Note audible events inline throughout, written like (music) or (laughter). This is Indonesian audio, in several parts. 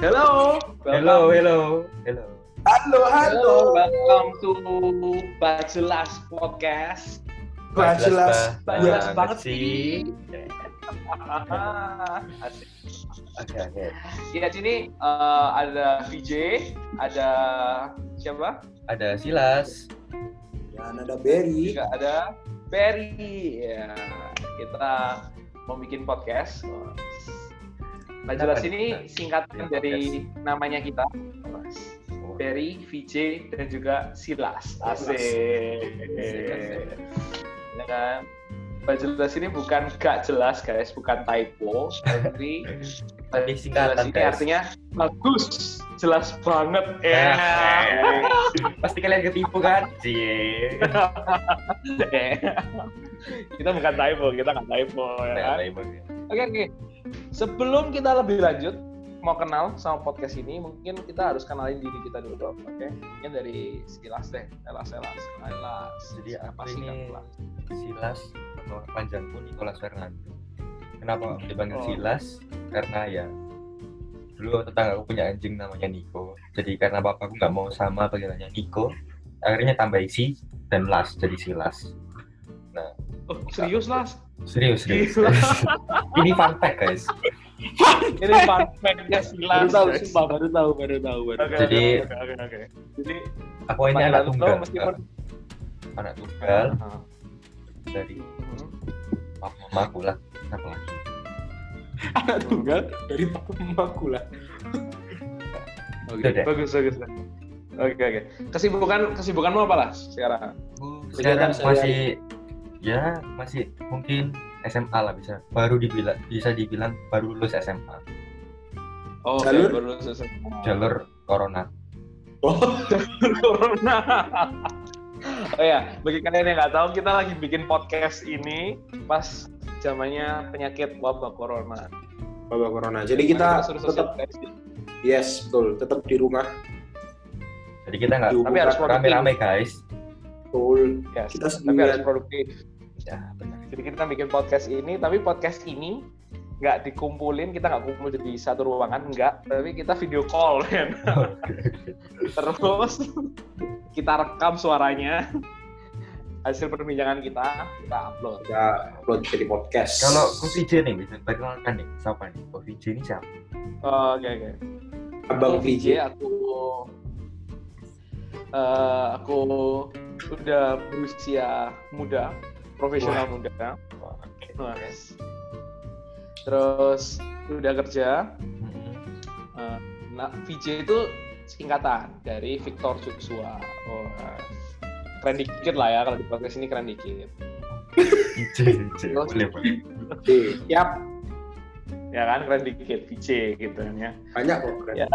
Hello. Hello, hello, hello. Halo, halo. Welcome to Bajelas Podcast. Bah, jelas. Bah, Bah, jelas Banget sih. (laughs) Asik. Oke, oke. Ya sini eh, ada VJ, ada siapa? Ada Silas. Ya, ada Berry. Juga ada Berry. Ya, kita mau bikin podcast. Nah, jelas ini singkatan dari namanya kita. Berry, VJ, dan juga Silas. Asik. Ya kan? Mbak jelas ini bukan gak jelas guys, bukan typo, tapi (laughs) Tadi jelas singkatan, ini artinya bagus, jelas banget. Ya. Pasti kalian ketipu kan? Cie. kita bukan typo, kita nggak typo ya kan? Oke oke. Sebelum kita lebih lanjut, mau kenal sama podcast ini, mungkin kita harus kenalin diri kita dulu, oke? Mungkin dari Silas deh, Silas, Silas, Silas. Jadi apa sih ini Silas? Silas, nama panjangku Nicholas Fernando. Kenapa dipanggil Oh. Silas? Karena ya dulu tetangga aku punya anjing namanya Niko. Jadi karena bapakku nggak mau sama panggilannya Niko, akhirnya tambah isi dan Las jadi Silas. Oh, serius Las? Serius, serius. Gila. (laughs) Ini fun fact guys. Ini fun fact-nya Silas. Baru tahu, guys. sumpah, baru tahu, baru tahu, baru tahu. Jadi- oke, oke, oke. Jadi Aku ini anak tunggal. meskipun Anak tunggal dari hmm. papa mamaku lah. Apa lagi? (laughs) Anak tunggal dari mamaku lah. Oke, deh. bagus, bagus. Oke, oke. Kesibukan kesibukanmu apa lah sekarang? Sekarang Kegiatan masih ya masih mungkin SMA lah bisa. Baru dibilang bisa dibilang baru lulus SMA. Oh, Jalur? baru selesai. Jalur corona. Oh, Corona. oh ya, bagi kalian yang nggak tahu, kita lagi bikin podcast ini pas zamannya penyakit wabah corona. Bapak Corona. Jadi kita social tetap, yes, betul, tetap di rumah. Jadi kita nggak Tapi harus rame-rame guys. Betul. Yes, Kita tapi harus produktif. Ya benar. Jadi kita bikin podcast ini, tapi podcast ini nggak dikumpulin, kita nggak kumpul di satu ruangan, nggak. Tapi kita video call, kan. (laughs) Terus kita rekam suaranya, hasil perbincangan kita, kita upload. Kita upload jadi podcast. Kalau Ko VJ nih bisa perkenalkan nih siapa nih? Ko VJ ini siapa? Oh, Oke, oke. Abang Aku VJ. aku eh, aku udah berusia muda, profesional muda. Nah, guys. Terus udah kerja. Eh, nah, VJ itu singkatan dari Victor Joshua. Oh, keren dikit lah ya kalau di podcast ini keren dikit. Boleh, boleh. Oke, Siap. Ya kan keren dikit VJ gitu kan ya. Banyak kok. keren. Ya,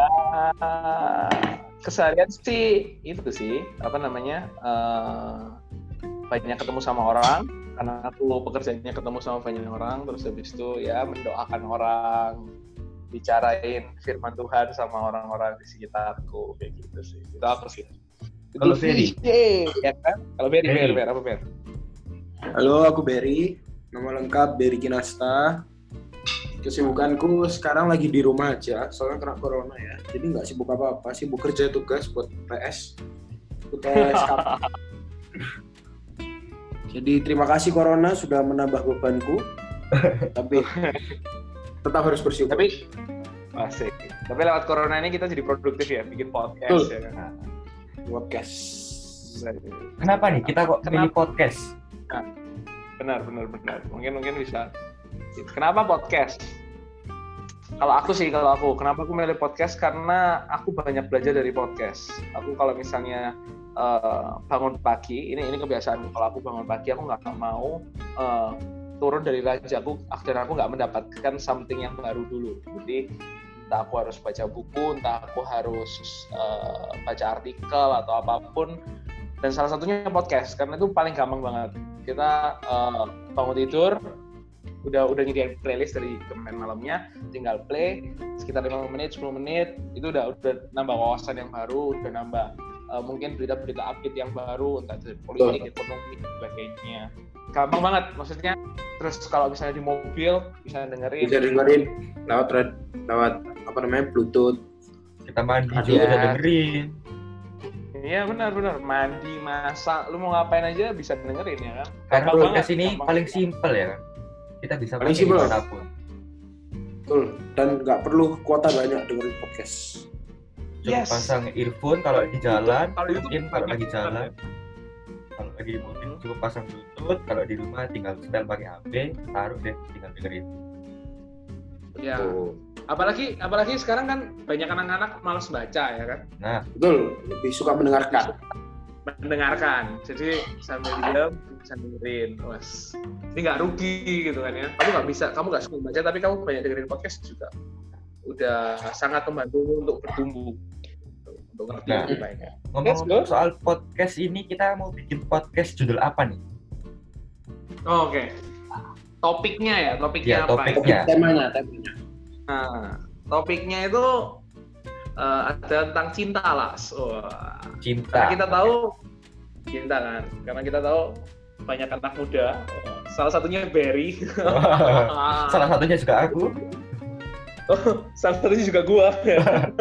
keseharian sih itu sih apa namanya eh, banyak ketemu sama orang karena aku pekerjaannya ketemu sama banyak orang terus habis itu ya mendoakan orang bicarain firman Tuhan sama orang-orang di sekitarku kayak gitu sih itu aku sih Kalau Ferry? VJ, ya kan kalau Berry Ferry. Berry Berry apa Berry Halo, aku Berry. Nama lengkap Berry Kinasta. Kesibukanku sekarang lagi di rumah aja, soalnya kena corona ya. Jadi nggak sibuk apa-apa, sibuk kerja tugas buat PS. UTS kap- (laughs) Jadi terima kasih corona sudah menambah bebanku. Tapi tetap harus bersyukur. tapi asik tapi lewat corona ini kita jadi produktif ya bikin podcast Betul. ya kan podcast. Kenapa nih? Kita kok Kenapa? pilih podcast? benar benar benar. Mungkin mungkin bisa. Kenapa podcast? Kalau aku sih kalau aku. Kenapa aku milih podcast? Karena aku banyak belajar dari podcast. Aku kalau misalnya eh, bangun pagi ini ini kebiasaan. Kalau aku bangun pagi aku nggak mau eh, turun dari raja. Aku dan aku nggak mendapatkan something yang baru dulu. Jadi entah aku harus baca buku entah aku harus eh, baca artikel atau apa pun. Dan salah satunya podcast karena itu paling gampang banget. Kita eh, bangun tidur udah udah nyediain playlist dari kemarin malamnya tinggal play sekitar 5 menit 10 menit itu udah udah nambah wawasan yang baru udah nambah eh, mungkin berita-berita update yang baru entah dari politik ekonomi dan sebagainya gampang banget maksudnya terus kalau misalnya di mobil bisa dengerin Bisa dengerin lewat red- lewat apa namanya Bluetooth kita mandi Ada. juga bisa dengerin Iya benar-benar mandi masak lu mau ngapain aja bisa dengerin ya kan. karena Gampang podcast banget, ini gampang. paling simpel ya kan kita bisa Paling di mana pun Betul. Dan nggak perlu kuota banyak dengerin podcast. cukup Yes. pasang earphone kalau di jalan Kalau YouTube mungkin kalau lagi jalan ya. Kalau lagi di mobil cukup pasang bluetooth kalau di rumah tinggal setel pakai HP taruh deh tinggal dengerin. Ya. Apalagi apalagi sekarang kan banyak anak-anak malas baca ya kan. nah. Betul. Lebih suka mendengarkan. mendengarkan. Jadi sambil diam bisa dengerin. Was ini nggak rugi gitu kan ya? Kamu nggak bisa kamu nggak suka baca tapi kamu banyak dengerin podcast juga. Udah sangat membantu untuk bertumbuh untuk ngerti Nah. lebih banyak ngomong-ngomong go. soal podcast ini kita mau bikin podcast judul apa nih Oh, oke topiknya ya topiknya Ya, apa topik. Topik Ya. temanya, temanya. nah topiknya itu eh, ada tentang cinta las Wah. cinta Karena kita tahu cinta kan, karena kita tahu banyak anak muda, salah satunya Barry, (laughs) salah satunya juga aku salah satunya juga gua.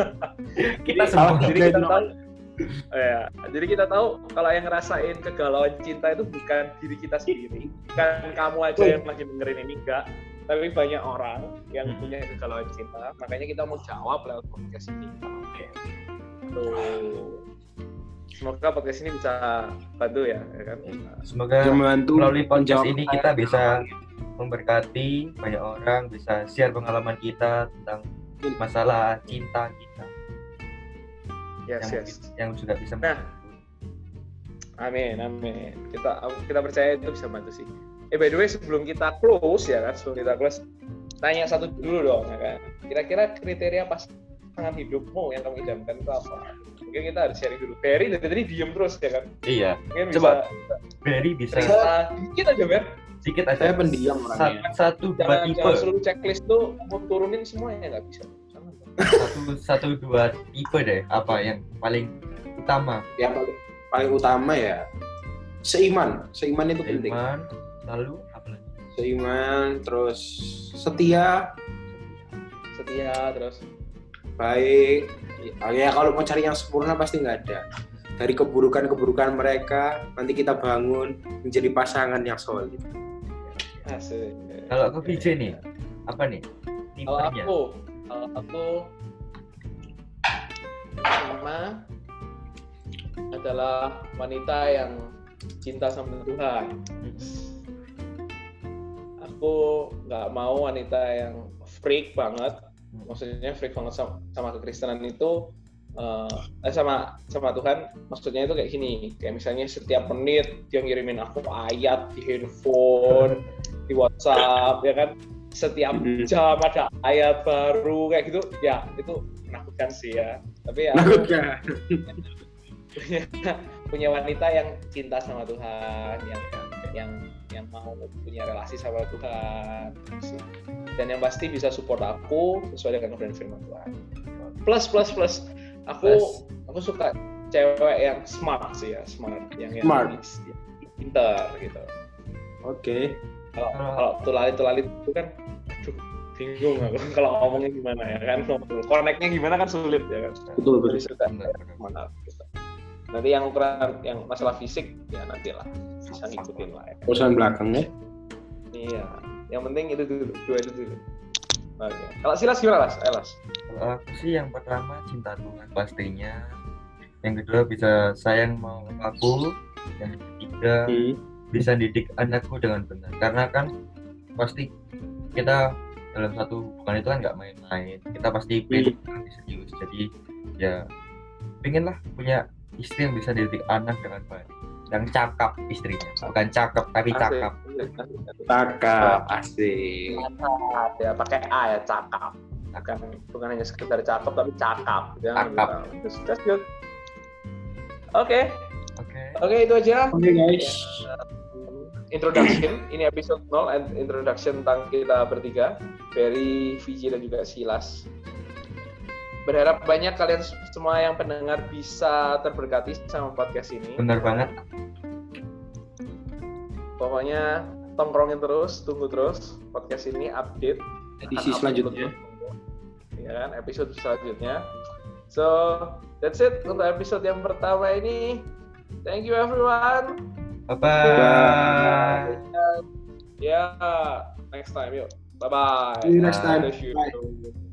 (laughs) kita Salah semua jadi kita tahu, ya, jadi kita tahu kalau yang ngerasain kegalauan cinta itu bukan diri kita sendiri, bukan kamu aja Oh. yang lagi dengerin ini enggak, tapi banyak orang yang Hmm. punya kegalauan cinta, makanya kita mau jawab lewat podcast ini. Oke. Tuh. Semoga podcast ini bisa bantu ya, ya kan? semoga membantu melalui podcast ini kita bisa. Memberkati banyak orang bisa share pengalaman kita tentang masalah cinta kita Yes, yang, yes. yang juga bisa Nah. Amin, amin. Kita kita percaya itu bisa bantu sih. Eh by the way sebelum kita close ya kan, sebelum kita close, tanya satu dulu dong ya kan. Kira-kira kriteria pasangan hidupmu yang kamu idamkan itu apa? Mungkin kita harus sharing dulu. Barry dari tadi diem terus ya kan. iya Mungkin bisa Coba. Berry bisa cerita dikit aja Ber. Sedikit aja Saya pendiam satu, orangnya. satu dua Jangan, tipe jangan seluruh checklist tuh mau turunin semuanya nggak bisa. Jangan. satu satu dua tipe deh apa yang paling utama Yang paling, paling utama ya seiman. Seiman itu penting. iman lalu apa lagi Seiman, terus setia, Setia terus. baik. Ya, ya kalau mau cari yang sempurna pasti nggak ada. Dari keburukan-keburukan mereka, nanti kita bangun menjadi pasangan yang solid. Asik. kalau aku VJ nih apa nih Kalau aku, kalau aku pertama adalah wanita yang cinta sama Tuhan. Aku nggak mau wanita yang freak banget. Maksudnya freak banget sama, sama kekristenan itu eh, eh, sama sama Tuhan. Maksudnya itu kayak gini. Kayak misalnya setiap menit dia ngirimin aku ayat di handphone, (laughs) di WhatsApp, ya kan? Setiap Mhm. jam ada ayat baru kayak gitu ya itu menakutkan sih ya tapi ya Menakutkan. punya, (laughs) punya wanita yang cinta sama Tuhan yang yang yang mau punya relasi sama Tuhan sih. dan yang pasti bisa support aku sesuai dengan kebenaran firman Tuhan plus plus plus aku Plus. aku suka cewek yang smart sih ya smart yang yang Smart. yang pinter gitu Oke. kalau Kalau- kalau tulalit tulalit itu kan aduh bingung aku (laughs) kalau ngomongnya gimana ya kan connectnya gimana kan sulit ya kan Betul betul. suka mana gitu. nanti yang ukuran yang masalah fisik ya nanti lah bisa ngikutin lah ya Urusan belakang ya. iya yang penting itu dulu dua itu dulu oke kalau silas gimana las eh, las Kalau aku sih yang pertama cinta Tuhan pastinya. Yang kedua bisa sayang mau aku. Yang ketiga Hmm. Bisa didik anakku dengan benar. Karena kan pasti kita dalam satu hubungan itu kan nggak main-main. Kita pasti pengen nanti serius. Jadi ya pengen lah punya istri yang bisa didik anak dengan baik. Yang cakap istrinya, bukan cakep tapi cakap. Cakap, asik. cakap ya pakai A ya cakap bukan bukan hanya sekedar cakep tapi cakap ya Cakap. That's, that's good oke Oke. oke itu aja Oke guys. Introduction ini episode 0 and introduction tentang kita bertiga Ferry, Viji dan juga Silas berharap banyak kalian semua yang pendengar bisa terberkati sama podcast ini Benar banget. pokoknya tongkrongin terus tunggu terus podcast ini update Edisi selanjutnya. ya kan episode selanjutnya So, that's it untuk episode yang pertama ini. Thank you everyone. Bye bye. Yeah, next time yuk. Bye bye. See you next time. Bye.